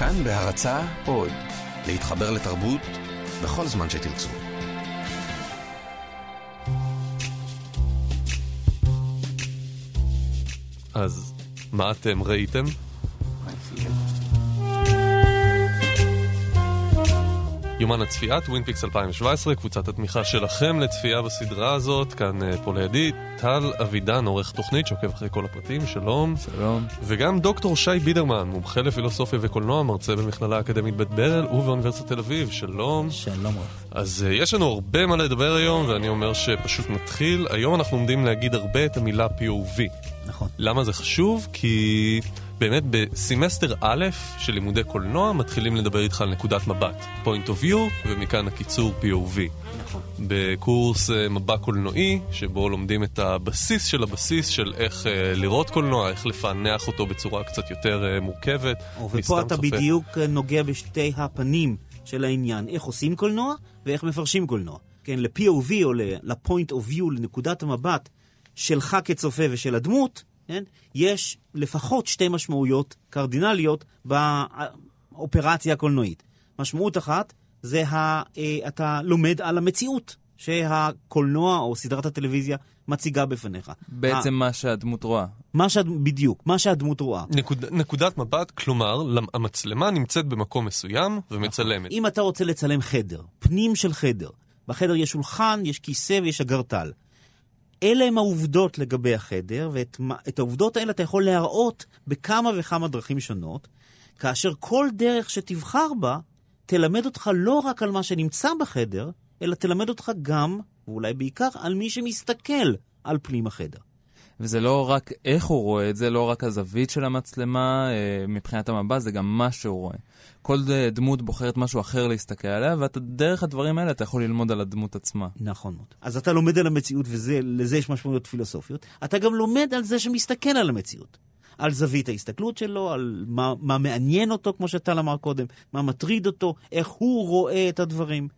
כאן בהרצה עוד, להתחבר לתרבות בכל זמן שתרצו. אז מה אתם ראיתם? יומן הצפייה, טווין פיקס 2017, קבוצת התמיכה שלכם לצפייה בסדרה הזאת, כאן אה, פה לידי, טל אבידן, עורך תוכנית שעוקב אחרי כל הפרטים, שלום. שלום. וגם דוקטור שי בידרמן, מומחה לפילוסופיה וקולנוע, מרצה במכללה האקדמית בית ברל ובאוניברסיטת תל אביב, שלום. שלום רב. אז אה, יש לנו הרבה מה לדבר היום, ואני אומר שפשוט נתחיל. היום אנחנו עומדים להגיד הרבה את המילה POV. נכון. למה זה חשוב? כי באמת בסמסטר א' של לימודי קולנוע מתחילים לדבר איתך על נקודת מבט, point of view, ומכאן הקיצור POV. נכון. בקורס uh, מבע קולנועי, שבו לומדים את הבסיס של הבסיס של איך uh, לראות קולנוע, איך לפענח אותו בצורה קצת יותר uh, מורכבת. ופה מסתם אתה צופה. בדיוק אה, נוגע בשתי הפנים של העניין, איך עושים קולנוע ואיך מפרשים קולנוע. כן, ל-POV או ל-point of view, לנקודת המבט שלך כצופה ושל הדמות, כן, יש לפחות שתי משמעויות קרדינליות באופרציה הקולנועית. משמעות אחת זה ה, אה, אתה לומד על המציאות שהקולנוע או סדרת הטלוויזיה מציגה בפניך. בעצם מה שהדמות רואה. מה שהד... בדיוק, מה שהדמות רואה. נקוד, נקודת מבט, כלומר, למ- המצלמה נמצאת במקום מסוים ומצלמת. אם אתה רוצה לצלם חדר, פנים של חדר, בחדר יש שולחן, יש כיסא ויש אגרטל. אלה הם העובדות לגבי החדר, ואת העובדות האלה אתה יכול להראות בכמה וכמה דרכים שונות, כאשר כל דרך שתבחר בה תלמד אותך לא רק על מה שנמצא בחדר, אלא תלמד אותך גם, ואולי בעיקר, על מי שמסתכל על פנים החדר. וזה לא רק איך הוא רואה את זה, לא רק הזווית של המצלמה אה, מבחינת המבט, זה גם מה שהוא רואה. כל דמות בוחרת משהו אחר להסתכל עליה, ודרך הדברים האלה אתה יכול ללמוד על הדמות עצמה. נכון מאוד. אז אתה לומד על המציאות, ולזה יש משמעויות פילוסופיות. אתה גם לומד על זה שמסתכל על המציאות. על זווית ההסתכלות שלו, על מה, מה מעניין אותו, כמו שטל אמר קודם, מה מטריד אותו, איך הוא רואה את הדברים,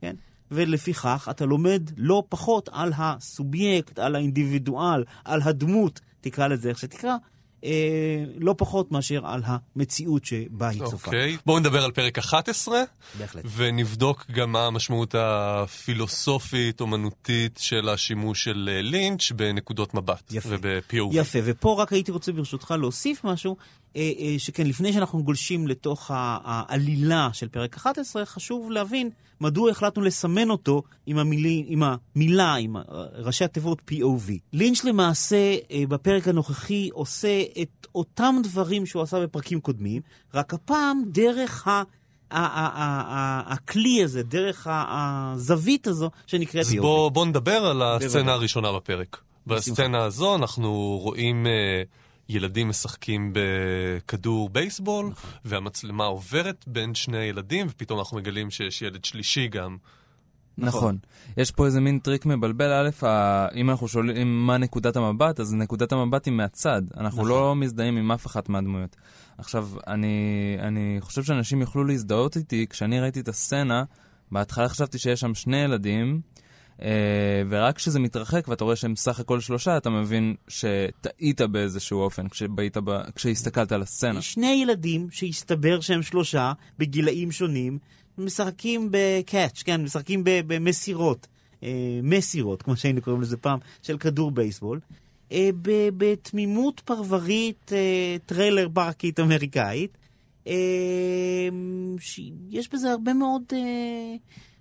כן? ולפיכך אתה לומד לא פחות על הסובייקט, על האינדיבידואל, על הדמות, תקרא לזה איך שתקרא, אה, לא פחות מאשר על המציאות שבה היא צופה. אוקיי, בואו נדבר על פרק 11, בהחלט. ונבדוק גם מה המשמעות הפילוסופית, אומנותית של השימוש של אה, לינץ' בנקודות מבט. יפה. וב-POV. יפה, ופה רק הייתי רוצה ברשותך להוסיף משהו, שכן לפני שאנחנו גולשים לתוך העלילה של פרק 11, חשוב להבין מדוע החלטנו לסמן אותו עם, המילי, עם המילה, עם ראשי התיבות POV. לינץ' למעשה אה, בפרק הנוכחי עושה את אותם דברים שהוא עשה בפרקים קודמים, רק הפעם דרך ה... הכלי הזה, דרך הזווית הזו שנקראת אז. בואו בוא נדבר על הסצנה. הראשונה בפרק. בסצנה הזו אנחנו רואים אה, ילדים משחקים בכדור בייסבול, נכון. והמצלמה עוברת בין שני הילדים, ופתאום אנחנו מגלים שיש ילד שלישי גם. נכון. יש פה איזה מין טריק מבלבל. א', ה- אם אנחנו שואלים מה נקודת המבט, אז נקודת המבט היא מהצד. אנחנו נכון. לא מזדהים עם אף אחת מהדמויות. עכשיו, אני, אני חושב שאנשים יוכלו להזדהות איתי. כשאני ראיתי את הסצנה, בהתחלה חשבתי שיש שם שני ילדים, ורק כשזה מתרחק ואתה רואה שהם סך הכל שלושה, אתה מבין שטעית באיזשהו אופן כשבהית ב... כשהסתכלת על הסצנה. שני ילדים שהסתבר שהם שלושה, בגילאים שונים, משחקים ב catch, כן, משחקים במסירות, אה, מסירות, כמו שהיינו קוראים לזה פעם, של כדור בייסבול, אה, בתמימות פרברית, אה, טריילר פארקית אמריקאית. אה, שיש בזה הרבה מאוד...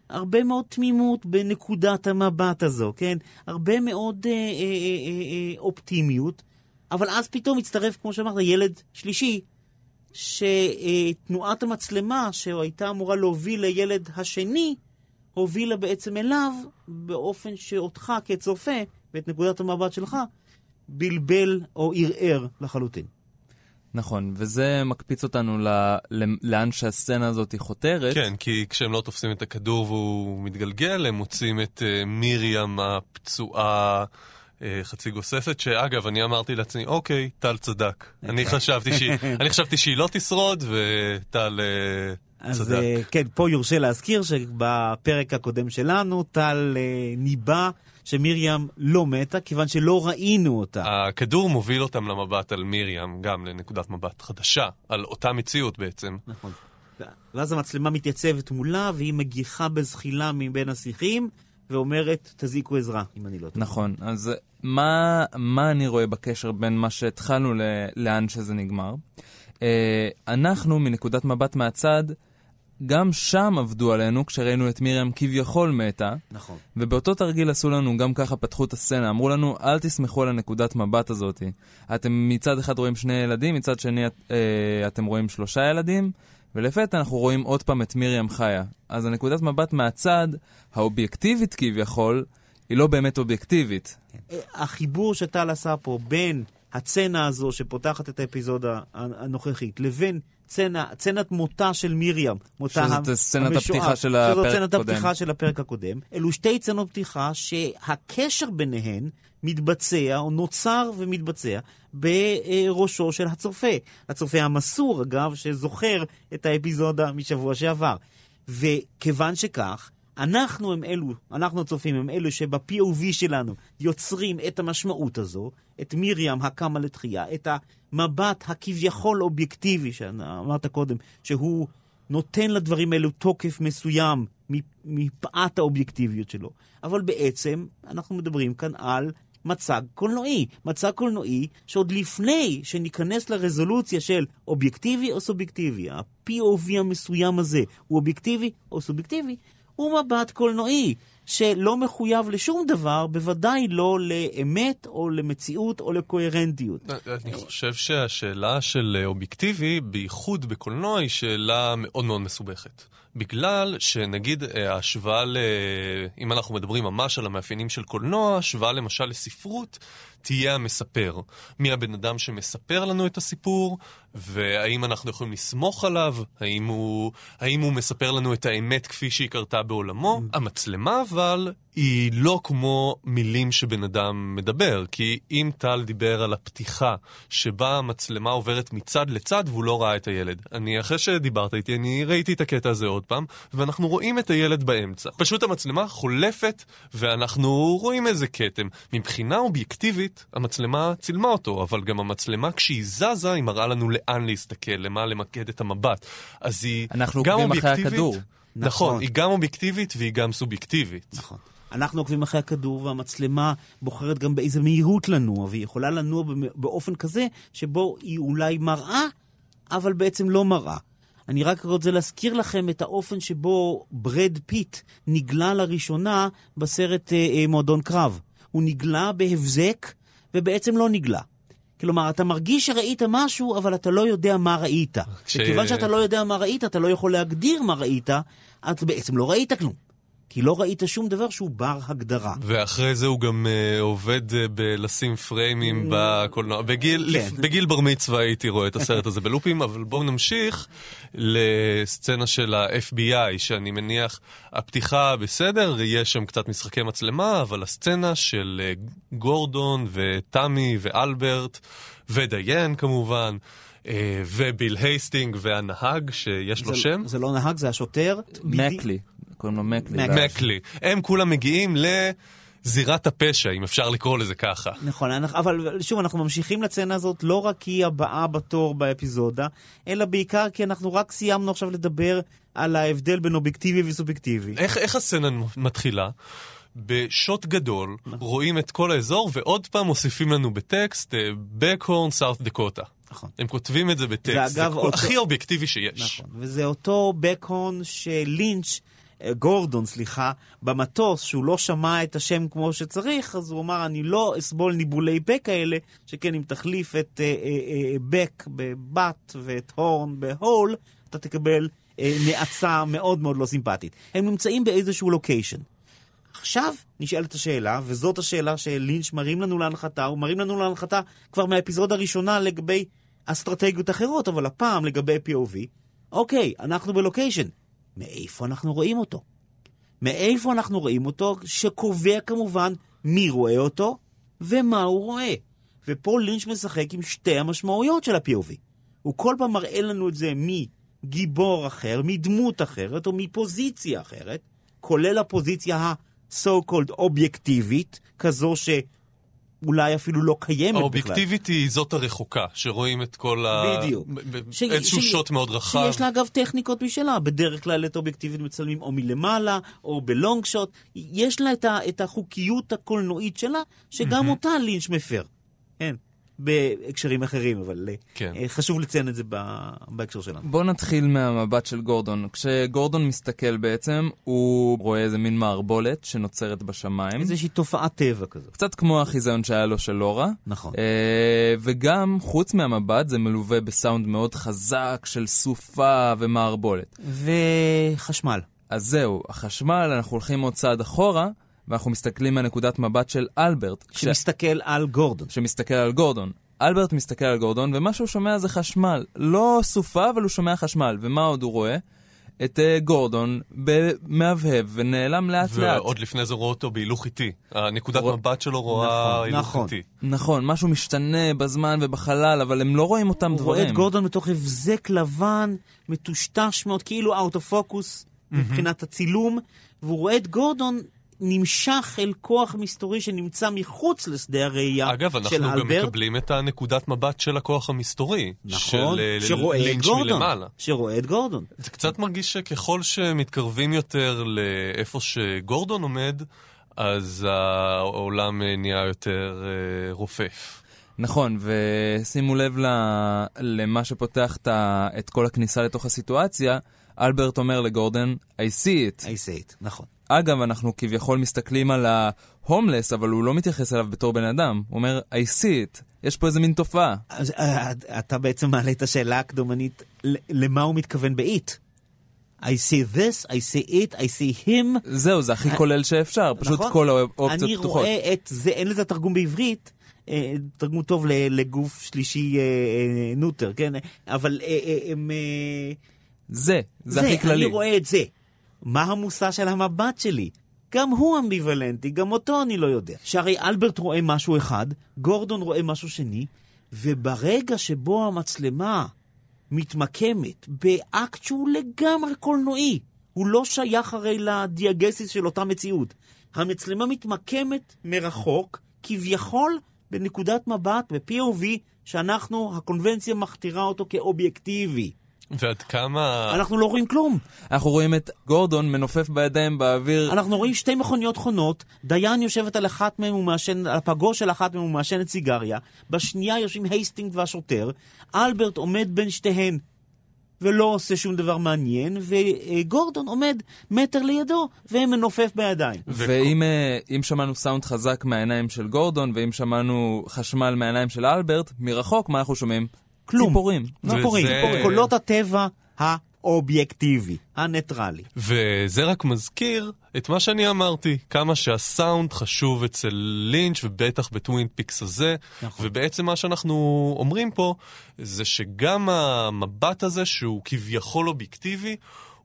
הרבה מאוד תמימות בנקודת המבט הזו, כן? הרבה מאוד אה, אה, אה, אה, אופטימיות, אבל אז פתאום מצטרף, כמו שאמרת, ילד שלישי, שתנועת המצלמה שהייתה אמורה להוביל לילד השני, הובילה בעצם אליו באופן שאותך כצופה, ואת נקודת המבט שלך, בלבל או ערער לחלוטין. נכון, וזה מקפיץ אותנו ל... לאן שהסצנה הזאת היא חותרת. כן, כי כשהם לא תופסים את הכדור והוא מתגלגל, הם מוצאים את אה, מרים הפצועה. אה, חצי גוססת, שאגב, אני אמרתי לעצמי, אוקיי, טל צדק. אני חשבתי שהיא, אני חשבתי שהיא לא תשרוד, וטל אה, אז צדק. כן, פה יורשה להזכיר שבפרק הקודם שלנו, טל ניבא שמרים לא מתה, כיוון שלא ראינו אותה. הכדור מוביל אותם למבט על מרים, גם לנקודת מבט חדשה, על אותה מציאות בעצם. נכון. ואז המצלמה מתייצבת מולה, והיא מגיחה בזחילה מבין השיחים, ואומרת, תזעיקו עזרה, אם אני לא טועה. נכון, אז מה, מה אני רואה בקשר בין מה שהתחלנו ל, לאן שזה נגמר? אה, אנחנו, מנקודת מבט מהצד, גם שם עבדו עלינו כשראינו את מרים כביכול מתה. נכון. ובאותו תרגיל עשו לנו, גם ככה פתחו את הסצנה, אמרו לנו, אל תסמכו על הנקודת מבט הזאת. אתם מצד אחד רואים שני ילדים, מצד שני אה, אתם רואים שלושה ילדים, ולפתע אנחנו רואים עוד פעם את מרים חיה. אז הנקודת מבט מהצד, האובייקטיבית כביכול, היא לא באמת אובייקטיבית. אה, החיבור שטל עשה פה בין הצצנה הזו שפותחת את האפיזודה הנוכחית לבין צצנת מותה של מרים, מותה שזאת סצנת המשוער, הפתיחה של הפרק שזאת סצנת הקודם. הפתיחה של הפרק הקודם. אלו שתי צצנות פתיחה שהקשר ביניהן מתבצע, או נוצר ומתבצע, בראשו של הצופה. הצופה המסור, אגב, שזוכר את האפיזודה משבוע שעבר. וכיוון שכך, אנחנו הם אלו, אנחנו הצופים הם אלו שב-POV שלנו יוצרים את המשמעות הזו, את מרים הקמה לתחייה, את המבט הכביכול אובייקטיבי שאמרת קודם, שהוא נותן לדברים האלו תוקף מסוים מפאת האובייקטיביות שלו. אבל בעצם אנחנו מדברים כאן על מצג קולנועי. מצג קולנועי שעוד לפני שניכנס לרזולוציה של אובייקטיבי או סובייקטיבי, ה-POV המסוים הזה הוא אובייקטיבי או סובייקטיבי, הוא מבט קולנועי, שלא מחויב לשום דבר, בוודאי לא לאמת או למציאות או לקוהרנטיות. אני חושב שהשאלה של אובייקטיבי, בייחוד בקולנוע, היא שאלה מאוד מאוד מסובכת. בגלל שנגיד אה, ההשוואה. אם אנחנו מדברים ממש על המאפיינים של קולנוע, השוואה למשל לספרות, תהיה המספר. מי הבן אדם שמספר לנו את הסיפור, והאם אנחנו יכולים לסמוך עליו, האם הוא, האם הוא מספר לנו את האמת כפי שהיא קרתה בעולמו. המצלמה אבל היא לא כמו מילים שבן אדם מדבר, כי אם טל דיבר על הפתיחה שבה המצלמה עוברת מצד לצד והוא לא ראה את הילד. אני, אחרי שדיברת איתי, אני ראיתי את הקטע הזה עוד פעם, ואנחנו רואים את הילד באמצע. פשוט המצלמה חולפת, ואנחנו רואים איזה כתם. מבחינה אובייקטיבית, המצלמה צילמה אותו, אבל גם המצלמה כשהיא זזה, היא מראה לנו לאן להסתכל, למה למקד את המבט. אז היא אנחנו גם עוקבים אחרי אובייקטיבית... הכדור. נכון, נכון. היא גם אובייקטיבית והיא גם סובייקטיבית. נכון. אנחנו עוקבים אחרי הכדור, והמצלמה בוחרת גם באיזה מהירות לנוע, והיא יכולה לנוע באופן כזה שבו היא אולי מראה, אבל בעצם לא מראה. אני רק רוצה להזכיר לכם את האופן שבו ברד פיט נגלה לראשונה בסרט אה, אה, מועדון קרב. הוא נגלה בהבזק, ובעצם לא נגלה. כלומר, אתה מרגיש שראית משהו, אבל אתה לא יודע מה ראית. כש- וכיוון שאתה לא יודע מה ראית, אתה לא יכול להגדיר מה ראית, אתה בעצם לא ראית כלום. כי לא ראית שום דבר שהוא בר הגדרה. ואחרי זה הוא גם uh, עובד uh, בלשים פריימים בקולנוע. בגיל, כן. לפ, בגיל בר מצווה הייתי רואה את הסרט הזה בלופים, אבל בואו נמשיך לסצנה של ה-FBI, שאני מניח, הפתיחה בסדר, יש שם קצת משחקי מצלמה, אבל הסצנה של uh, גורדון ותמי ואלברט ודיין כמובן. וביל הייסטינג והנהג שיש לו זה- שם. זה לא נהג, זה השוטר. בדי- מקלי, קוראים לו מקלי. מקלי. הם כולם מגיעים לזירת הפשע, אם אפשר לקרוא לזה ככה. נכון, אנחנו- אבל שוב, אנחנו ממשיכים לצנה הזאת לא רק כי היא הבאה בתור באפיזודה, אלא בעיקר כי אנחנו רק סיימנו עכשיו לדבר על ההבדל בין אובייקטיבי וסובייקטיבי. איך, איך הסצנה מתחילה? בשוט גדול, רואים את כל האזור, ועוד פעם מוסיפים לנו בטקסט, בקהורן, סארט דקוטה. נכון. הם כותבים את זה בטקסט, זה ואגב, כל- אותו- הכי אובייקטיבי שיש. נכון. וזה אותו בקהון שלינץ', גורדון, סליחה, במטוס, שהוא לא שמע את השם כמו שצריך, אז הוא אמר, אני לא אסבול ניבולי פה כאלה, שכן אם תחליף את אה, אה, אה, בק בבת ואת הורן בהול, אתה תקבל אה, נאצה מאוד מאוד לא סימפטית. הם נמצאים באיזשהו לוקיישן. עכשיו נשאלת השאלה, וזאת השאלה שלינץ' מרים לנו להנחתה, הוא מרים לנו להנחתה כבר מהאפיזודה הראשונה לגבי אסטרטגיות אחרות, אבל הפעם לגבי POV. אוקיי, אנחנו בלוקיישן. מאיפה אנחנו רואים אותו? מאיפה אנחנו רואים אותו, שקובע כמובן מי רואה אותו ומה הוא רואה. ופה לינץ' משחק עם שתי המשמעויות של ה-POV. הוא כל פעם מראה לנו את זה מגיבור אחר, מדמות אחרת או מפוזיציה אחרת, כולל הפוזיציה so called אובייקטיבית, כזו שאולי אפילו לא קיימת בכלל. האובייקטיבית היא זאת הרחוקה, שרואים את כל ה... בדיוק. ש- איזשהו ש- שוט מאוד רחב. שיש לה אגב טכניקות משלה, בדרך כלל את אובייקטיבית מצלמים או מלמעלה או בלונג שוט, יש לה את, ה, את החוקיות הקולנועית שלה, שגם אותה לינץ' מפר. כן, בהקשרים אחרים, אבל כן. כן. חשוב לציין את זה ב- בהקשר שלנו. בוא נתחיל מהמבט של גורדון. כשגורדון מסתכל בעצם, הוא רואה איזה מין מערבולת שנוצרת בשמיים. איזושהי תופעת טבע כזאת. קצת כמו החיזיון שהיה לו של לורה. נכון. אה, וגם, חוץ מהמבט, זה מלווה בסאונד מאוד חזק של סופה ומערבולת. וחשמל. אז זהו, החשמל, אנחנו הולכים עוד צעד אחורה, ואנחנו מסתכלים מהנקודת מבט של אלברט. שמסתכל על גורדון. שמסתכל על גורדון. אלברט מסתכל על גורדון, ומה שהוא שומע זה חשמל. לא סופה, אבל הוא שומע חשמל. ומה עוד הוא רואה? את uh, גורדון במהבהב ונעלם לאט לאט. ועוד לפני זה רואה אותו בהילוך איטי. הנקודת רוא- מבט שלו רואה נכון, הילוך נכון. איטי. נכון, משהו משתנה בזמן ובחלל, אבל הם לא רואים אותם הוא רואה דברים. את גורדון מתוך הבזק לבן, מטושטש מאוד, כאילו out of focus מבחינת הצילום, והוא רואה את גורדון נמשך אל כוח מסתורי שנמצא מחוץ לשדה הראייה אגב, של אנחנו גם אלברט. מקבלים את הנקודת מבט של הכוח המסתורי. נכון, של אה, שרואה את גורדון. מלמעלה. שרואה את גורדון. זה קצת מרגיש שככל שמתקרבים יותר לאיפה שגורדון עומד, אז העולם אה, נהיה יותר אה, רופף. נכון, ושימו לב ל... למה שפותח את, כל הכניסה לתוך הסיטואציה. אלברט אומר לגורדון, I see it. I say it, נכון. אגב, אנחנו כביכול מסתכלים על ההומלס, אבל הוא לא מתייחס אליו בתור בן אדם. הוא אומר, I see it. יש פה איזה מין תופעה. אז אה, אתה בעצם מעלה את השאלה הקדומנית, למה הוא מתכוון ב-it? I see this, I see it, I see him. זהו, זה הכי כולל שאפשר. פשוט נכון? כל האופציות אני פתוחות. רואה את זה, אין לזה תרגום בעברית, אה, תרגום טוב לגוף שלישי אה, אה, נוטר, כן? אבל אה, אה, הם... אה, זה, זה הכי כללי. אני רואה את זה. מה המושא של המבט שלי? גם הוא אמביוולנטי, גם אותו אני לא יודע. שהרי אלברט רואה משהו אחד, גורדון רואה משהו שני, וברגע שבו המצלמה מתמקמת באקט שהוא לגמרי קולנועי, הוא לא שייך הרי לדיאגסיס של אותה מציאות. המצלמה מתמקמת מרחוק, כביכול בנקודת מבט, ב-POV, שאנחנו, הקונבנציה מכתירה אותו כאובייקטיבי. ועד כמה... אנחנו לא רואים כלום. אנחנו רואים את גורדון מנופף בידיים באוויר. אנחנו רואים שתי מכוניות חונות, דיין יושבת על אחת מהן ומעשן, על הפגו של אחת מהן ומעשנת סיגריה, בשנייה יושבים הייסטינג והשוטר, אלברט עומד בין שתיהן ולא עושה שום דבר מעניין, וגורדון עומד מטר לידו ומנופף בידיים. ואם אה, אם שמענו סאונד חזק מהעיניים של גורדון, ואם שמענו חשמל מהעיניים של אלברט, מרחוק, מה אנחנו שומעים? כלום. ציפורים. ציפורים, וזה- ציפורים, קולות הטבע האובייקטיבי, הניטרלי. וזה רק מזכיר את מה שאני אמרתי, כמה שהסאונד חשוב אצל לינץ' ובטח בטווין פיקס הזה. נכון. ובעצם מה שאנחנו אומרים פה, זה שגם המבט הזה, שהוא כביכול אובייקטיבי,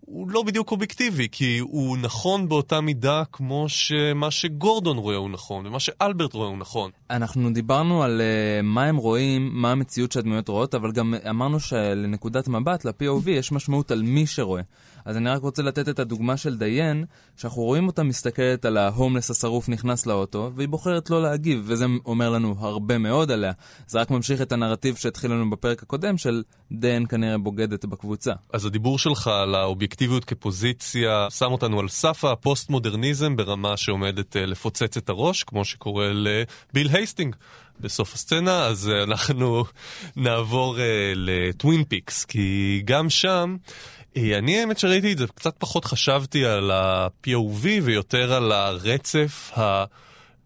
הוא לא בדיוק אובייקטיבי, כי הוא נכון באותה מידה כמו שמה שגורדון רואה הוא נכון, ומה שאלברט רואה הוא נכון. אנחנו דיברנו על uh, מה הם רואים, מה המציאות שהדמויות רואות, אבל גם אמרנו שלנקודת מבט, ל-POV, יש משמעות על מי שרואה. אז אני רק רוצה לתת את הדוגמה של דיין, שאנחנו רואים אותה מסתכלת על ההומלס השרוף נכנס לאוטו, והיא בוחרת לא להגיב, וזה אומר לנו הרבה מאוד עליה. זה רק ממשיך את הנרטיב שהתחיל לנו בפרק הקודם, של דיין כנראה בוגדת בקבוצה. אז הדיבור שלך על האובייקטיביות כפוזיציה שם אותנו על סף הפוסט-מודרניזם ברמה שעומדת אה, לפוצץ את הראש, כמו שקורה לביל הייסטינג בסוף הסצנה, אז אה, אנחנו נעבור אה, לטווין פיקס, כי גם שם... אני האמת שראיתי את זה, קצת פחות חשבתי על ה-POV ויותר על הרצף ה...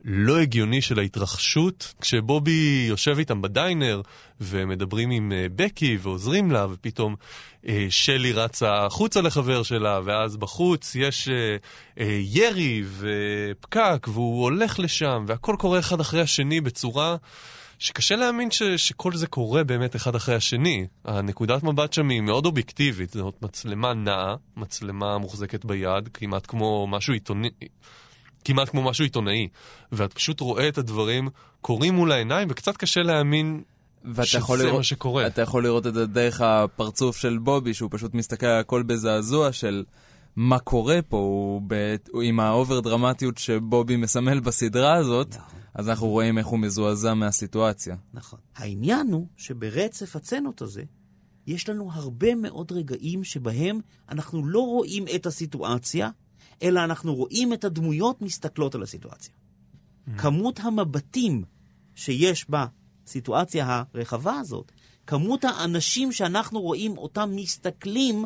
לא הגיוני של ההתרחשות, כשבובי יושב איתם ב diner ומדברים עם אה, בקי ועוזרים לה, ופתאום אה, שלי רצה החוצה לחבר שלה, ואז בחוץ יש אה, ירי ופקק, והוא הולך לשם, והכל קורה אחד אחרי השני בצורה... שקשה להאמין ש, שכל זה קורה באמת אחד אחרי השני. הנקודת מבט שם היא מאוד אובייקטיבית, זאת מצלמה נעה, מצלמה מוחזקת ביד, כמעט כמו משהו עיתוני, כמעט כמו משהו עיתונאי. ואת פשוט רואה את הדברים קורים מול העיניים, וקצת קשה להאמין שזה יכול מה לראות, שקורה. אתה יכול לראות את זה דרך הפרצוף של בובי, שהוא פשוט מסתכל על הכל בזעזוע של מה קורה פה, הוא ב... הוא עם ה over דרמטיות שבובי מסמל בסדרה הזאת, נכון. אז אנחנו רואים איך הוא מזועזע מהסיטואציה. נכון. העניין הוא שברצף הסצנות הזה, יש לנו הרבה מאוד רגעים שבהם אנחנו לא רואים את הסיטואציה, אלא אנחנו רואים את הדמויות מסתכלות על הסיטואציה. כמות המבטים שיש בסיטואציה הרחבה הזאת, כמות האנשים שאנחנו רואים אותם מסתכלים,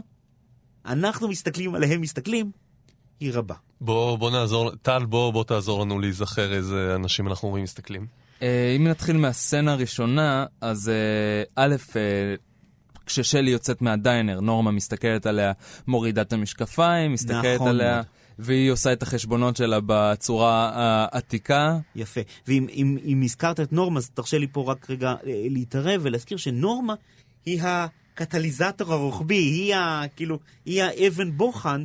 אנחנו מסתכלים עליהם מסתכלים, היא רבה. בוא, בוא נעזור, טל, בוא, בוא תעזור לנו להיזכר איזה אנשים אנחנו רואים מסתכלים. אה, אם נתחיל מהסצנה הראשונה, אז אה, א', אה, כששלי יוצאת מהדיינר, נורמה מסתכלת עליה, מורידה את המשקפיים, מסתכלת נכון עליה, מאוד. והיא עושה את החשבונות שלה בצורה העתיקה. יפה. ואם אם, אם הזכרת את נורמה, אז תרשה לי פה רק רגע אה, להתערב ולהזכיר שנורמה היא הקטליזטור הרוחבי, היא, ה, כאילו, היא האבן בוחן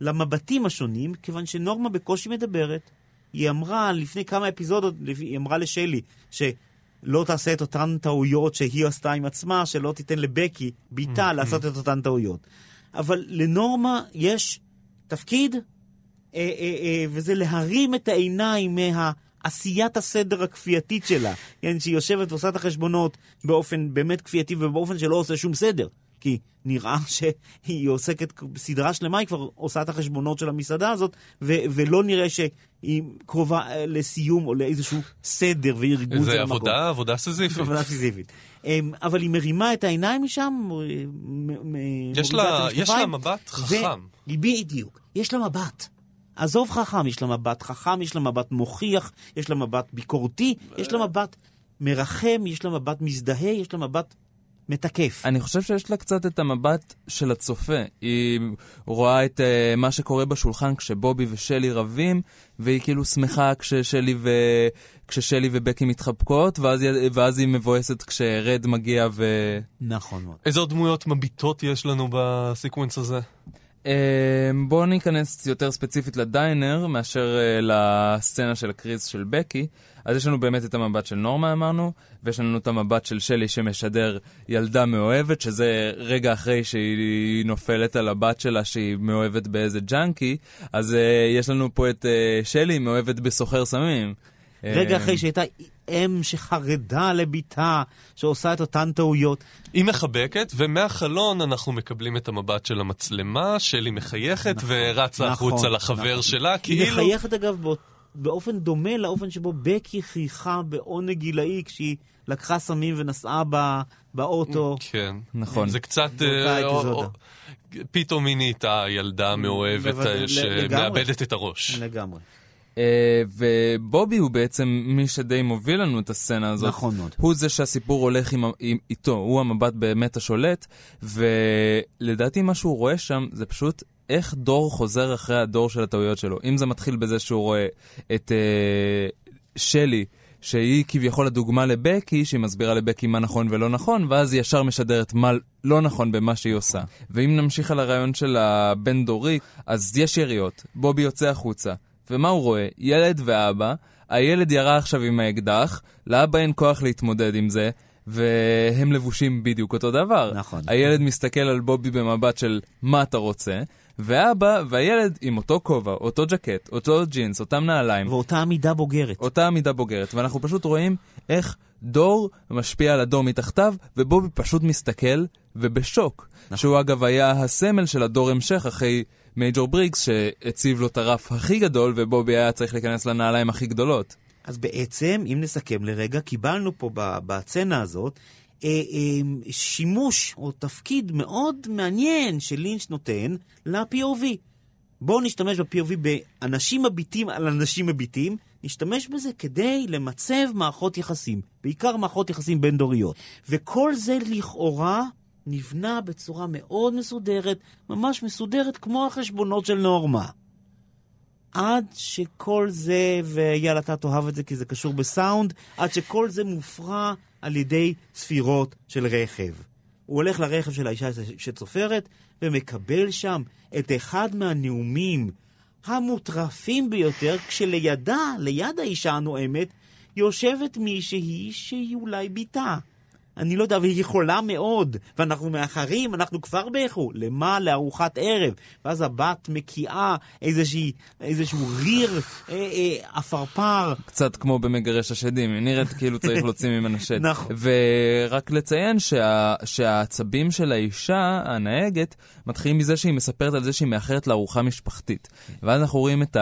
למבטים השונים, כיוון שנורמה בקושי מדברת. היא אמרה לפני כמה אפיזודות, היא אמרה לשלי, שלא תעשה את אותן טעויות שהיא עשתה עם עצמה, שלא תיתן לבקי, בתה, לעשות את אותן טעויות. אבל לנורמה יש תפקיד, אה, אה, אה, וזה להרים את העיניים מעשיית הסדר הכפייתית שלה. כן, שהיא יושבת ועושה את החשבונות באופן באמת כפייתי ובאופן שלא עושה שום סדר. כי נראה שהיא עוסקת, בסדרה שלמה היא כבר עושה את החשבונות של המסעדה הזאת, ו- ולא נראה שהיא קרובה אה, לסיום או לאיזשהו סדר וארגון של זה המקום. עבודה, עבודה סיזיפית. עבודה סיזיפית. אמ, אבל היא מרימה את העיניים משם, אה, יש לה, יש לה מבט חכם. בדיוק. יש לה מבט. עזוב חכם, יש לה מבט חכם, יש לה מבט מוכיח, יש לה מבט ביקורתי, יש לה מבט מרחם, יש לה מבט מזדהה, יש לה מבט מתקף. אני חושב שיש לה קצת את המבט של הצופה. היא רואה את uh, מה שקורה בשולחן כשבובי ושלי רבים, והיא כאילו שמחה כששלי, ו... כששלי ובקי מתחבקות, ואז, ואז היא מבואסת כשרד מגיע ו... נכון מאוד. איזה עוד דמויות מביטות יש לנו בסקוונס הזה? Uh, בואו ניכנס יותר ספציפית לדיינר מאשר uh, לסצנה של הקריז של בקי. אז יש לנו באמת את המבט של נורמה אמרנו, ויש לנו את המבט של שלי שמשדר ילדה מאוהבת, שזה רגע אחרי שהיא נופלת על הבת שלה שהיא מאוהבת באיזה ג'אנקי, אז uh, יש לנו פה את uh, שלי מאוהבת בסוחר סמים. רגע אה, אחרי שהייתה אם שחרדה לביתה, שעושה את אותן טעויות. היא מחבקת, ומהחלון אנחנו מקבלים את המבט של המצלמה, שלי מחייכת ורצה נכון, החוצה לחבר נכון. שלה, היא כאילו... מחייכת אגב באות- באופן דומה לאופן שבו בקי חייכה בעונג גילאי כשהיא לקחה סמים ונסעה ב- באוטו. כן. נכון. זה קצת... אה, פתאום היא נהייתה ילדה מאוהבת אה. שמאבדת את הראש. לגמרי. אה, ובובי הוא בעצם מי שדי מוביל לנו את הסצנה הזאת. נכון מאוד. הוא זה שהסיפור הולך עם, עם, איתו, הוא המבט באמת השולט, ולדעתי מה שהוא רואה שם זה פשוט איך דור חוזר אחרי הדור של הטעויות שלו. אם זה מתחיל בזה שהוא רואה את אה, שלי, שהיא כביכול הדוגמה לבקי, שהיא מסבירה לבקי מה נכון ולא נכון, ואז היא ישר משדרת מה לא נכון במה שהיא עושה. ואם נמשיך על הרעיון של הבן דורי, אז יש יריות, בובי יוצא החוצה, ומה הוא רואה? ילד ואבא, הילד ירה עכשיו עם האקדח, לאבא אין כוח להתמודד עם זה, והם לבושים בדיוק אותו דבר. נכון. הילד מסתכל על בובי במבט של מה אתה רוצה, ואבא והילד עם אותו כובע, אותו ג'קט, אותו ג'ינס, אותם נעליים, ואותה עמידה בוגרת. אותה עמידה בוגרת, ואנחנו פשוט רואים איך דור משפיע על הדור מתחתיו, ובובי פשוט מסתכל ובשוק. שהוא אגב היה הסמל של הדור המשך אחרי מייג'ור בריגס, שהציב לו את הרף הכי גדול, ובובי היה צריך להיכנס לנעליים הכי גדולות. אז בעצם, אם נסכם לרגע, קיבלנו פה ב- בסצנה הזאת אה, אה, שימוש או תפקיד מאוד מעניין שלינץ' נותן ל-POV. בואו נשתמש ב-POV באנשים מביטים על אנשים מביטים, נשתמש בזה כדי למצב מערכות יחסים, בעיקר מערכות יחסים בין-דוריות. וכל זה לכאורה נבנה בצורה מאוד מסודרת, ממש מסודרת כמו החשבונות של נורמה. עד שכל זה, ויאללה, אתה תאהב את זה כי זה קשור בסאונד, עד שכל זה מופרע על ידי צפירות של רכב. הוא הולך לרכב של האישה שצופרת, ומקבל שם את אחד מהנאומים המוטרפים ביותר, כשלידה, ליד האישה הנואמת, יושבת מישהי שהיא אולי בתה. אני לא יודע, והיא יכולה מאוד, ואנחנו מאחרים, אנחנו כבר באיחור. למה? לארוחת ערב. ואז הבת מקיאה איזושהי, איזשהו ריר אה, אה, עפרפר. קצת כמו במגרש השדים, היא נראית כאילו צריך להוציא ממנה שד. נכון. ורק לציין שה, שהעצבים של האישה, הנהגת, מתחילים מזה שהיא מספרת על זה שהיא מאחרת לארוחה משפחתית. ואז אנחנו רואים את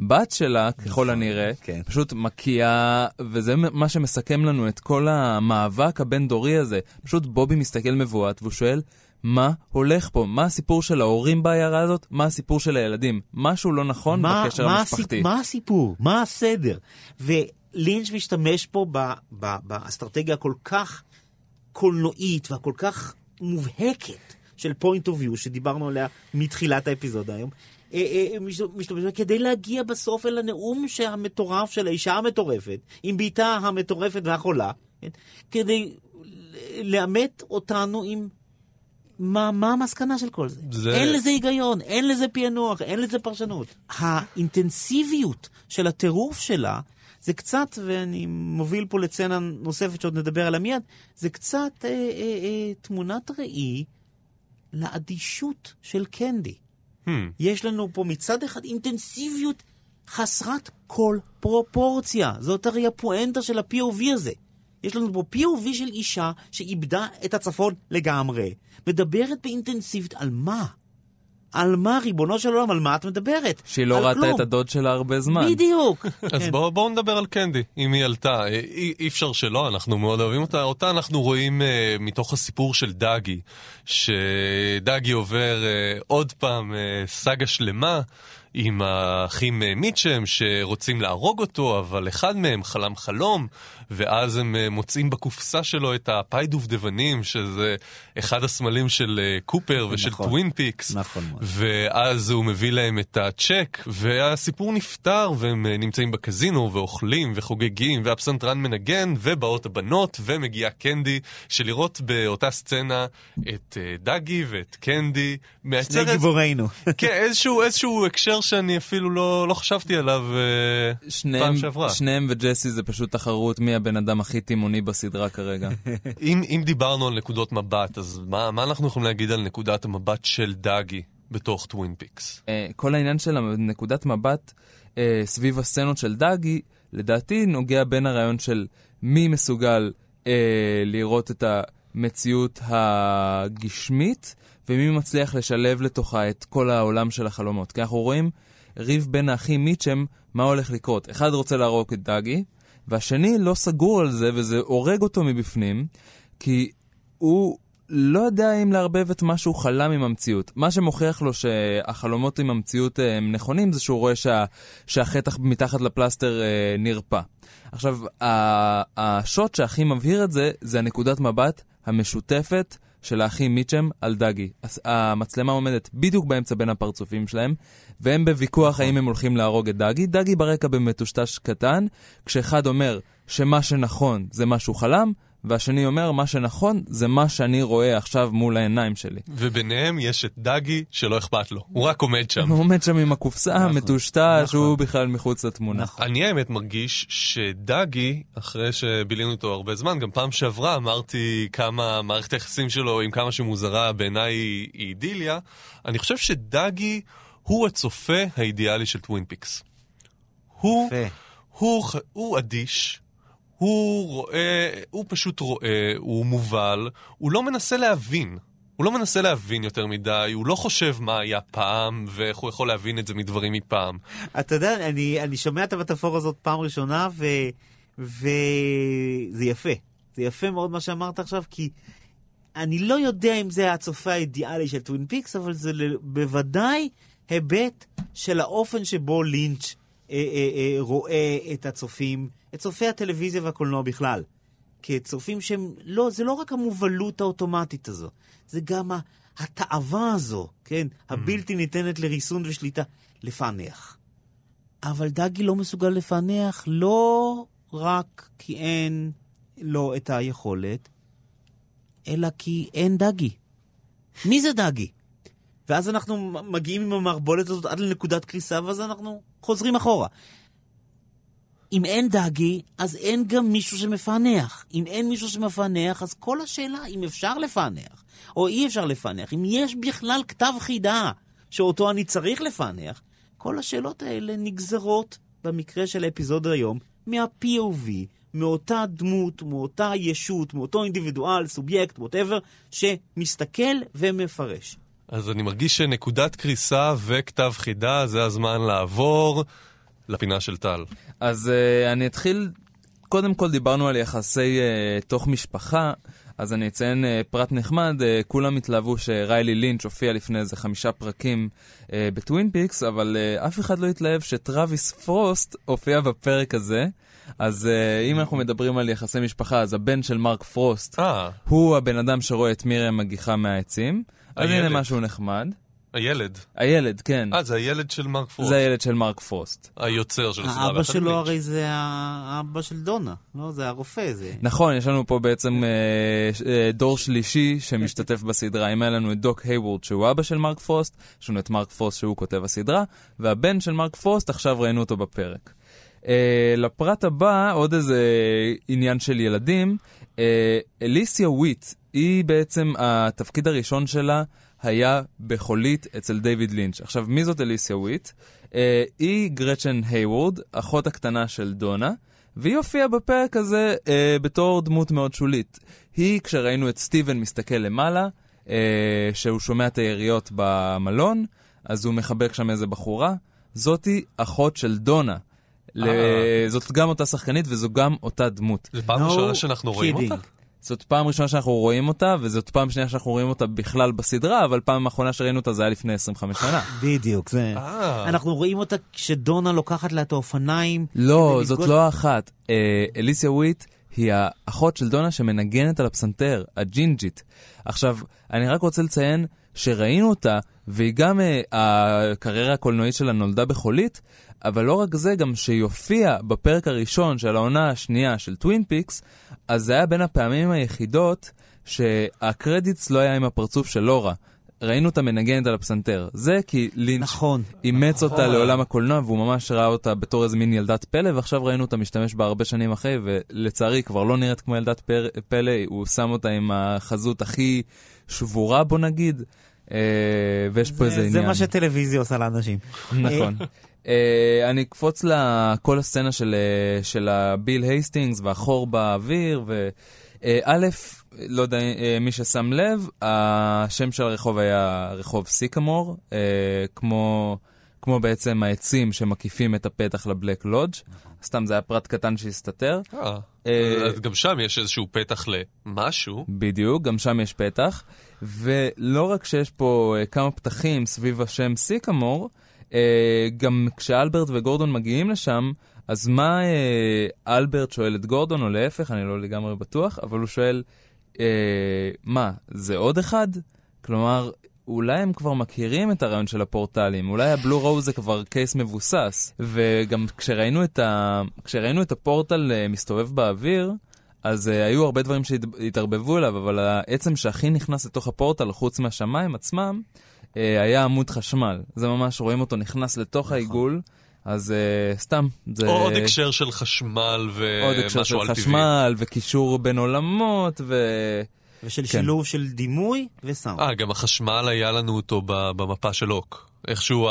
הבת שלה, ככל הנראה, כן. פשוט מקיאה, וזה מה שמסכם לנו את כל המאבק הבין-דורי הזה. פשוט בובי מסתכל מבועת והוא שואל, מה הולך פה? מה הסיפור של ההורים בעיירה הזאת? מה הסיפור של הילדים? משהו לא נכון מה, בקשר מה המשפחתי. הסיפ, מה הסיפור? מה הסדר? ולינץ' משתמש פה ב, ב, באסטרטגיה הכל כך קולנועית והכל כך מובהקת של point of view, שדיברנו עליה מתחילת האפיזודה היום, אה, אה, מש- משתמש בה כדי להגיע בסוף אל הנאום המטורף של האישה המטורפת, עם בתה המטורפת והחולה, כן? כדי לאמת אותנו עם מה, מה המסקנה של כל? זה- זה... אין לזה היגיון, אין לזה פענוח, אין לזה פרשנות. האינטנסיביות של הטירוף שלה, זה קצת, ואני מוביל פה לצנה נוספת שעוד נדבר עליה מיד, זה קצת אה, אה, אה, תמונת ראי לאדישות של קנדי. Hmm. יש לנו פה מצד אחד אינטנסיביות חסרת כל פרופורציה. זאת הרי הפואנטה של ה-POV הזה. יש לנו פה POV של אישה שאיבדה את הצפון לגמרי. מדברת באינטנסיביות על מה? על מה, ריבונו של עולם, על מה את מדברת? שהיא לא ראתה. את הדוד שלה הרבה זמן. בדיוק. אז כן. בואו בוא נדבר על קנדי, אם היא עלתה. אה, אי, אי אפשר שלא, אנחנו מאוד אוהבים אותה. אותה אנחנו רואים אה, מתוך הסיפור של דאגי, שדאגי עובר אה, עוד פעם אה, סאגה שלמה. עם האחים אה, מיטשם שרוצים להרוג אותו, אבל אחד מהם חלם חלום, ואז הם אה, מוצאים בקופסה שלו את הפאי דובדבנים, שזה אחד הסמלים של אה, קופר ושל נכון. טווין פיקס. נכון מאוד. ואז הוא מביא להם את הצ'ק, והסיפור נפתר, והם אה, נמצאים בקזינו, ואוכלים, וחוגגים, והפסנתרן מנגן, ובאות הבנות, ומגיעה קנדי, שלראות באותה סצנה את דגי ואת קנדי, שני גיבורינו. כן, איזשהו, איזשהו הקשר שאני אפילו לא, לא חשבתי עליו שניהם, פעם שעברה. שניהם וג'סי זה פשוט תחרות מי הבן אדם הכי תימוני בסדרה כרגע. אם, אם דיברנו על נקודות מבט, אז מה, מה אנחנו יכולים להגיד על נקודת המבט של דגי בתוך טווין פיקס? אה, כל העניין של נקודת מבט אה, סביב הסצנות של דאגי, לדעתי נוגע בין הרעיון של מי מסוגל אה, לראות את המציאות הגשמית, ומי מצליח לשלב לתוכה את כל העולם של החלומות. כי אנחנו רואים ריב בין האחים מיטשם, מה הולך לקרות. אחד רוצה להרוג את דאגי, והשני לא סגור על זה, וזה הורג אותו מבפנים, כי הוא לא יודע אם לערבב את מה שהוא חלם עם המציאות. מה שמוכיח לו שהחלומות עם המציאות אה, הם נכונים, זה שהוא רואה שה, שהחטח מתחת לפלסטר אה, נרפא. עכשיו, השוט שהכי מבהיר את זה, זה הנקודת מבט המשותפת של האחים מיטשם על דגי. הס- המצלמה עומדת בדיוק באמצע בין הפרצופים שלהם, והם בוויכוח האם הם הולכים להרוג את דגי. דגי ברקע במטושטש קטן, כשאחד אומר שמה שנכון זה מה שהוא חלם, והשני אומר, מה שנכון זה מה שאני רואה עכשיו מול העיניים שלי. וביניהם יש את דגי שלא אכפת לו, הוא רק עומד שם. הוא עומד שם עם הקופסה, נכון, מטושטש, נכון. הוא בכלל מחוץ לתמונה. נכון. אני האמת מרגיש שדגי, אחרי שבילינו איתו הרבה זמן, גם פעם שעברה אמרתי כמה מערכת היחסים שלו עם כמה שמוזרה בעיניי היא אידיליה, אני חושב שדגי הוא הצופה האידיאלי של טווין פיקס. הוא. הוא, הוא אדיש, הוא רואה, הוא פשוט רואה, הוא מובל, הוא לא מנסה להבין. הוא לא מנסה להבין יותר מדי, הוא לא חושב מה היה פעם ואיך הוא יכול להבין את זה מדברים מפעם. אתה יודע, אני, אני שומע את המטאפורה הזאת פעם ראשונה, ו, וזה יפה. זה יפה מאוד מה שאמרת עכשיו, כי אני לא יודע אם זה הצופה האידיאלי של טווין פיקס, אבל זה בוודאי היבט של האופן שבו לינץ' אה, אה, אה, רואה את הצופים, את צופי הטלוויזיה והקולנוע בכלל. כצופים שהם, לא, זה לא רק המובלות האוטומטית הזו, זה גם התאווה הזו, כן, הבלתי ניתנת לריסון ושליטה, לפענח. אבל דגי לא מסוגל לפענח לא רק כי אין לו את היכולת, אלא כי אין דגי. מי זה דגי? ואז אנחנו מגיעים עם המערבולת הזאת עד לנקודת קריסה, ואז אנחנו חוזרים אחורה. אם אין דאגי, אז אין גם מישהו שמפענח. אם אין מישהו שמפענח, אז כל השאלה אם אפשר לפענח, או אי אפשר לפענח, אם יש בכלל כתב חידה שאותו אני צריך לפענח, כל השאלות האלה נגזרות, במקרה של האפיזודה היום, מה-POV, מאותה דמות, מאותה ישות, מאותו אינדיבידואל, סובייקט, ווטאבר, שמסתכל ומפרש. אז אני מרגיש שנקודת קריסה וכתב חידה זה הזמן לעבור לפינה של טל. אז אה, אני אתחיל, קודם כל דיברנו על יחסי אה, תוך משפחה, אז אני אציין אה, פרט נחמד, אה, כולם התלהבו שריילי לינץ' הופיע לפני איזה חמישה פרקים אה, בטווין פיקס, אבל אה, אף אחד לא התלהב שטרוויס פרוסט הופיע בפרק הזה. אז אה, אם אנחנו מדברים על יחסי משפחה, אז הבן של מרק פרוסט אה, הוא הבן אדם שרואה את מירי מגיחה מהעצים. אז. הנה משהו נחמד. הילד. הילד, כן. אה, זה הילד של מרק פרוסט. זה הילד של מרק פרוסט. היוצר של הסדרה. האבא שלו. הרי זה האבא של דונה, לא? זה הרופא, זה... נכון, יש לנו פה בעצם אה, אה, דור שלישי שמשתתף בסדרה. אם היה לנו את דוק הייוורד שהוא אבא של מרק פרוסט, יש לנו את מרק פרוסט שהוא כותב הסדרה, והבן של מרק פרוסט, עכשיו ראינו אותו בפרק. אה, לפרט הבא, עוד איזה עניין של ילדים. אליסיה וויט, היא בעצם, התפקיד הראשון שלה היה בחולית אצל דיוויד לינץ'. עכשיו, מי זאת אליסיה וויט? אה, היא גרצ'ן הייוורד, אחות הקטנה של דונה. והיא הופיעה בפרק הזה אה, בתור דמות מאוד שולית. היא, כשראינו את סטיבן מסתכל למעלה, אה, שהוא שומע את היריות במלון, אז הוא מחבק שם איזה בחורה. זאתי אחות של דונה. ל... אה. זאת גם אותה שחקנית וזו גם אותה דמות. זה פעם No ראשונה שאנחנו רואים. אותה? זאת פעם ראשונה שאנחנו רואים אותה, וזאת פעם שנייה שאנחנו רואים אותה בכלל בסדרה, אבל פעם האחרונה שראינו אותה זה היה לפני 25 שנה. בדיוק, זה... אה. אנחנו רואים אותה כשדונה לוקחת לה את האופניים. לא, זאת לא האחת. אה, אליסיה וויט היא האחות של דונה שמנגנת על הפסנתר, הג'ינג'ית. עכשיו, אני רק רוצה לציין שראינו אותה, והיא גם, אה, הקריירה הקולנועית שלה נולדה בחולית, אבל לא רק זה, גם שהיא הופיעה בפרק הראשון של העונה השנייה של טווין פיקס, אז זה היה בין הפעמים היחידות שהקרדיטס לא היה עם הפרצוף של לורה. ראינו אותה מנגנת על הפסנתר. זה כי לינץ' נכון. אימץ אותה לעולם הקולנוע, והוא ממש ראה אותה בתור איזה מין ילדת פלא, ועכשיו ראינו אותה משתמש בה הרבה שנים אחרי, ולצערי כבר לא נראית כמו ילדת פלא, הוא שם אותה עם החזות הכי שבורה, בוא נגיד, ויש פה איזה זה, עניין. זה מה שטלוויזיה עושה לאנשים. נכון. אה, אני אקפוץ לכל הסצנה של, אה, של הביל הייסטינגס והחור באוויר, וא', לא יודע אה, מי ששם לב, השם של הרחוב היה רחוב סיקמור, אה, כמו, כמו בעצם העצים שמקיפים את הפתח לבלק לודג'. סתם זה היה פרט קטן שהסתתר. אה. אה, אז גם שם יש איזשהו פתח למשהו. בדיוק, גם שם יש פתח. ולא רק שיש פה אה, כמה פתחים סביב השם סיקמור, גם כשאלברט וגורדון מגיעים לשם, אז מה אלברט שואל את גורדון, או להפך, אני לא לגמרי בטוח, אבל הוא שואל, מה, זה עוד אחד? כלומר, אולי הם כבר מכירים את הרעיון של הפורטלים, אולי הבלו רוז זה כבר קייס מבוסס. וגם כשראינו את, ה... כשראינו את הפורטל אה, מסתובב באוויר, אז uh, היו הרבה דברים שהתערבבו אליו, אבל העצם שהכי נכנס לתוך הפורטל, חוץ מהשמיים עצמם, uh, היה עמוד חשמל. זה ממש, רואים אותו נכנס לתוך העיגול, אז uh, סתם. זה או עוד הקשר של חשמל עוד הקשר של ומשהו על טבעי. חשמל, וקישור בין עולמות, ו... ושל כן. שילוב של דימוי וסאונד. אה, גם החשמל היה לנו אותו במפה של הוק. איכשהו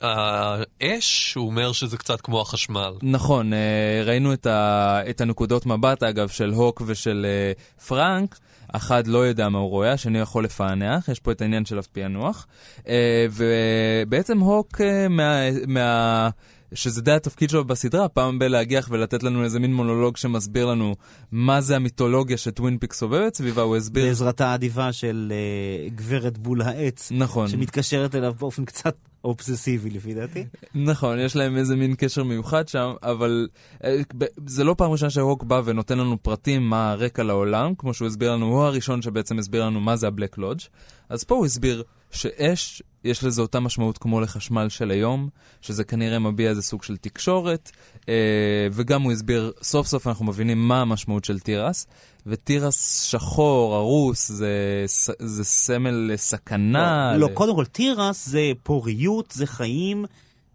האש, הוא אומר שזה קצת כמו החשמל. נכון, אה, ראינו את, ה, את הנקודות מבט, אגב, של הוק ושל אה, פרנק. אחד לא יודע מה הוא רואה, השני יכול לפענח, יש פה את העניין של הפענוח. אה, ובעצם הוק, מה, מה, שזה די התפקיד שלו בסדרה, פעם בלהגיח ולתת לנו איזה מין מונולוג שמסביר לנו מה זה המיתולוגיה שטווין פיקס סובבת סביבה, הוא הסביר... בעזרתה האדיבה של אה, גברת בול העץ, נכון. שמתקשרת אליו באופן קצת אובססיבי לפי דעתי. נכון, יש להם איזה מין קשר מיוחד שם, אבל אה, זה לא פעם ראשונה שהוק בא ונותן לנו פרטים מה הרקע לעולם, כמו שהוא הסביר לנו, הוא הראשון שבעצם הסביר לנו מה זה ה Black Lodge. אז פה הוא הסביר שאש, יש לזה אותה משמעות כמו לחשמל של היום, שזה כנראה מביע איזה סוג של תקשורת, אה, וגם הוא הסביר, סוף סוף אנחנו מבינים מה המשמעות של תירס, ותירס שחור, הרוס, זה, זה סמל לסכנה. לא, ל- קודם כל, תירס זה פוריות, זה חיים,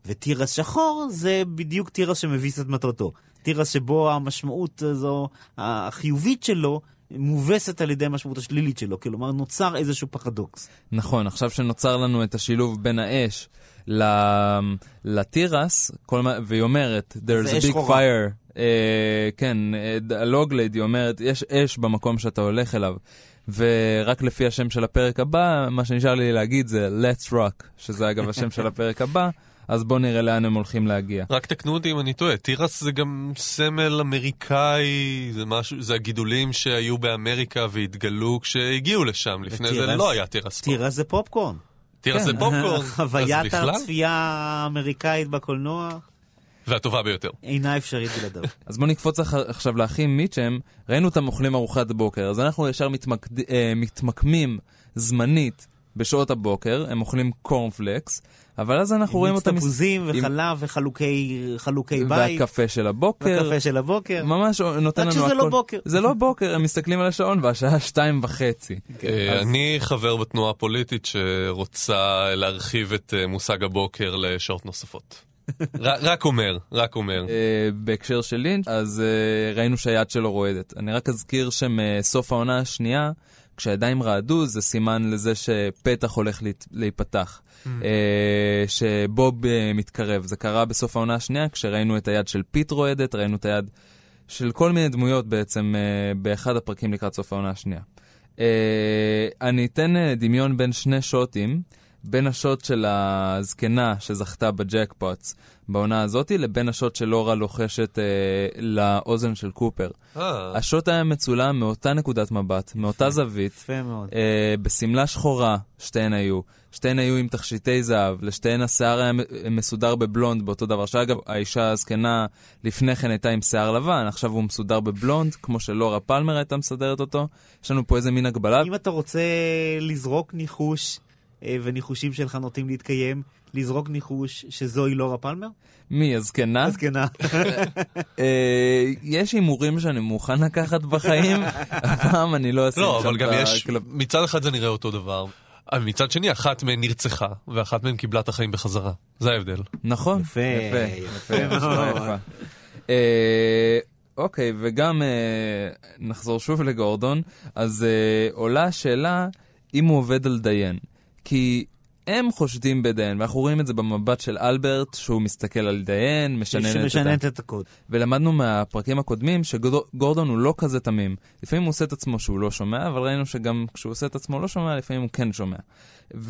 ותירס שחור זה בדיוק תירס שמביס את מטרתו. תירס שבו המשמעות הזו, החיובית שלו, מובסת על ידי המשמעות השלילית שלו. כלומר, נוצר איזשהו פרדוקס. נכון, עכשיו שנוצר לנו את השילוב בין האש לתירס, כל מה, והיא אומרת, there's a big שחורה. fire, אה, כן, אה, הלוגלייד, היא אומרת, יש אש במקום שאתה הולך אליו. ורק לפי השם של הפרק הבא, מה שנשאר לי להגיד זה let's rock, שזה אגב השם של הפרק הבא, אז בואו נראה לאן הם הולכים להגיע. רק תקנו אותי אם אני טועה, תירס זה גם סמל אמריקאי, זה משהו, זה הגידולים שהיו באמריקה והתגלו כשהגיעו לשם, לפני זה ותירס- לא היה תירס פה. תירס זה פופקורן. תירס כן. זה פופקורן, אז חוויית הצפייה האמריקאית בקולנוע והטובה ביותר. אינה אפשרית בלעדיו. אז בואו נקפוץ אח- עכשיו לאחים מיטשם, ראינו אותם אוכלים ארוחת בוקר, אז אנחנו ישר מתמקד... אה, מתמקמים זמנית בשעות הבוקר, הם אוכלים קורנפלקס, אבל אז אנחנו רואים מיץ אותם... תפוזים עם- וחלב וחלוקי חלוקי בית. והקפה של הבוקר. והקפה של הבוקר. ממש נותן רק לנו שזה הכל. לא בוקר. זה לא בוקר, הם מסתכלים על השעון והשעה שתיים וחצי. אה, אז- אני חבר בתנועה הפוליטית שרוצה להרחיב את אה, מושג הבוקר לשעות נוספות. רק אומר, רק אומר. אה, בהקשר של לינץ', אז אה, ראינו שהיד שלו רועדת. אני רק אזכיר שמסוף העונה השנייה, כשהידיים רעדו, זה סימן לזה שפתח הולך להיפתח. אה, שבוב אה, מתקרב. זה קרה בסוף העונה השנייה, כשראינו את היד של פיט רועדת, ראינו את היד של כל מיני דמויות בעצם אה, באחד הפרקים לקראת סוף העונה השנייה. אני אתן דמיון בין שני שוטים, בין השוט של הזקנה שזכתה ב jackpots בעונה הזאתי, לבין השוט של לורה לוחשת אה, לאוזן של קופר. אה, השוט היה מצולם מאותה נקודת מבט, מאותה זווית, יפה מאוד. אה, בשמלה שחורה, שתיהן היו. שתיהן היו עם תכשיטי זהב, לשתיהן השיער היה מסודר בבלונד באותו דבר. שאגב, האישה הזקנה לפני כן הייתה עם שיער לבן, עכשיו הוא מסודר בבלונד, כמו שלורה פלמר הייתה מסדרת אותו. יש לנו פה איזה מין הגבלה. אם אתה רוצה לזרוק ניחוש, וניחושים שלך נוטים להתקיים, לזרוק ניחוש שזוהי לורה פלמר? מי, הזקנה? הזקנה. אה, יש הימורים שאני מוכן לקחת בחיים, הפעם אני לא אשים לא, שם אבל גם את יש, מצד אחד זה נראה אותו דבר. אבל מצד שני, אחת מהן נרצחה, ואחת מהן קיבלה את החיים בחזרה. זה ההבדל. נכון. יפה, יפה, יפה. אה, אוקיי, וגם אה, נחזור שוב לגורדון, אז אה, עולה השאלה אם הוא עובד על דיין. כי הם חושדים בדיין, ואנחנו רואים את זה במבט של אלברט, שהוא מסתכל על דיין, משנן את. שמשננת את הקוד. ולמדנו מהפרקים הקודמים שגורדון הוא לא כזה תמים. לפעמים הוא עושה את עצמו שהוא לא שומע, אבל ראינו שגם כשהוא עושה את עצמו לא שומע, לפעמים הוא כן שומע.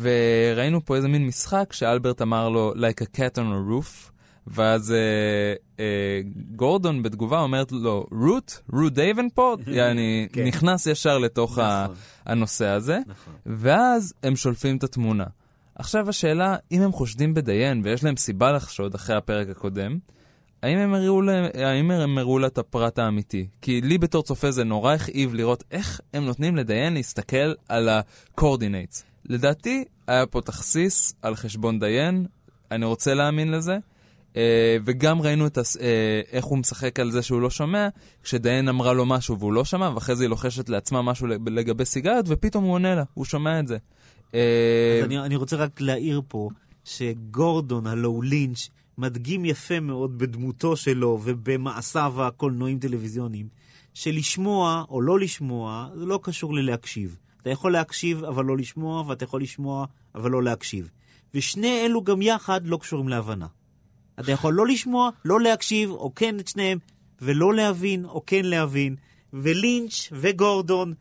וראינו פה איזה מין משחק שאלברט אמר לו, like a cat on a roof, ואז אה, אה, גורדון בתגובה אומרת לו, רות? רות דייבנפורט? יעני, כן. נכנס ישר לתוך נכון. הנושא הזה, נכון. ואז הם שולפים את התמונה. עכשיו השאלה, אם הם חושדים בדיין ויש להם סיבה לחשוד אחרי הפרק הקודם, האם הם הראו לה, האם הם הראו לה את הפרט האמיתי? כי לי בתור צופה זה נורא הכאיב לראות איך הם נותנים לדיין להסתכל על ה-coordinates. לדעתי, היה פה תכסיס על חשבון דיין, אני רוצה להאמין לזה. Uh, וגם ראינו את הס... uh, איך הוא משחק על זה שהוא לא שומע, כשדיין אמרה לו משהו והוא לא שמע, ואחרי זה היא לוחשת לעצמה משהו לג- לגבי סיגריות, ופתאום הוא עונה לה, הוא שומע את זה. Uh, אז אני, אני רוצה רק להעיר פה שגורדון, הלו הוא לינץ', מדגים יפה מאוד בדמותו שלו ובמעשיו הקולנועים טלוויזיוניים, שלשמוע או לא לשמוע זה לא קשור ללהקשיב. אתה יכול להקשיב אבל לא לשמוע, ואתה יכול לשמוע אבל לא להקשיב. ושני אלו גם יחד לא קשורים להבנה. אתה יכול לא לשמוע, לא להקשיב, או כן את שניהם, ולא להבין, או כן להבין. ולינץ' וגורדון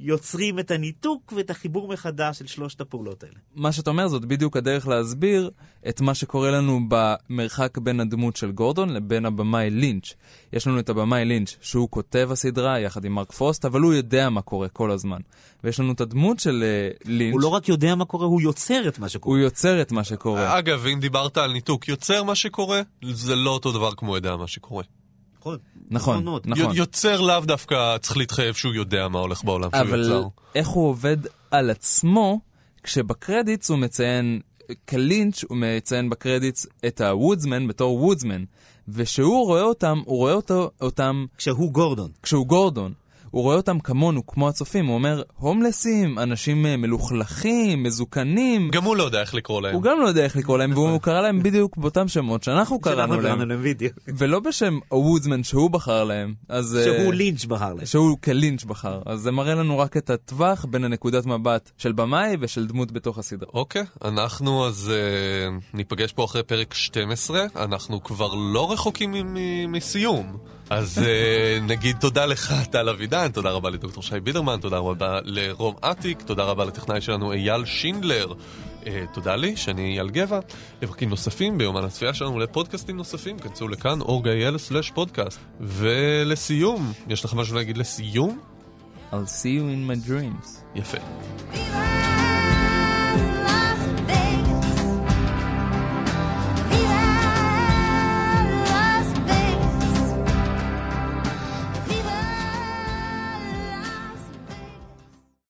יוצרים את הניתוק ואת החיבור מחדש של שלושת הפעולות האלה. מה שאתה אומר זאת בדיוק הדרך להסביר את מה שקורה לנו במרחק בין הדמות של גורדון לבין הבמאי לינץ'. יש לנו את הבמאי לינץ', שהוא כותב הסדרה יחד עם מרק פרוסט, אבל הוא יודע מה קורה כל הזמן. ויש לנו את הדמות של uh, לינץ', הוא לא רק יודע מה קורה, הוא יוצר את מה שקורה. הוא יוצר את מה שקורה. אגב, אם דיברת על ניתוק יוצר מה שקורה, זה לא אותו דבר כמו יודע מה שקורה. נכון. נכון. נכון. יוצר לאו דווקא צריך להתחייב שהוא יודע מה הולך בעולם שהוא אבל יצר. איך הוא עובד על עצמו, כשבקרדיטס הוא מציין, כלינץ' הוא מציין בקרדיטס את הוודסמן בתור וודסמן. ושהוא רואה אותם, הוא רואה אותו, אותם כשהוא גורדון. כשהוא גורדון. הוא רואה אותם כמונו, כמו הצופים, הוא אומר, הומלסים, אנשים אה, מלוכלכים, מזוקנים. גם הוא לא יודע איך לקרוא להם. הוא גם לא יודע איך לקרוא להם, והוא קרא להם בדיוק באותם שמות שאנחנו קראנו שאנחנו קראנו להם. ולא בשם הוודסמן שהוא בחר להם. אז, אה, שהוא לינץ' בחר להם. שהוא כלינץ' בחר. אז זה מראה לנו רק את הטווח בין הנקודת מבט של במאי ושל דמות בתוך הסדרה. אוקיי, אנחנו אז uh, ניפגש פה אחרי פרק 12, אנחנו כבר לא רחוקים מ- מ- מסיום. אז uh, נגיד תודה לך, טל אבידן, תודה רבה לדוקטור שי בידרמן, תודה רבה לרום אטיק, תודה רבה לטכנאי שלנו אייל שינדלר. Uh, תודה לי, שאני אייל גבע. לפרקים נוספים ביומן הצפייה שלנו לפודקאסטים נוספים, כנסו לכאן, org.il/פודקאסט. ולסיום, יש לך משהו להגיד לסיום? I'll see you in my dreams. יפה.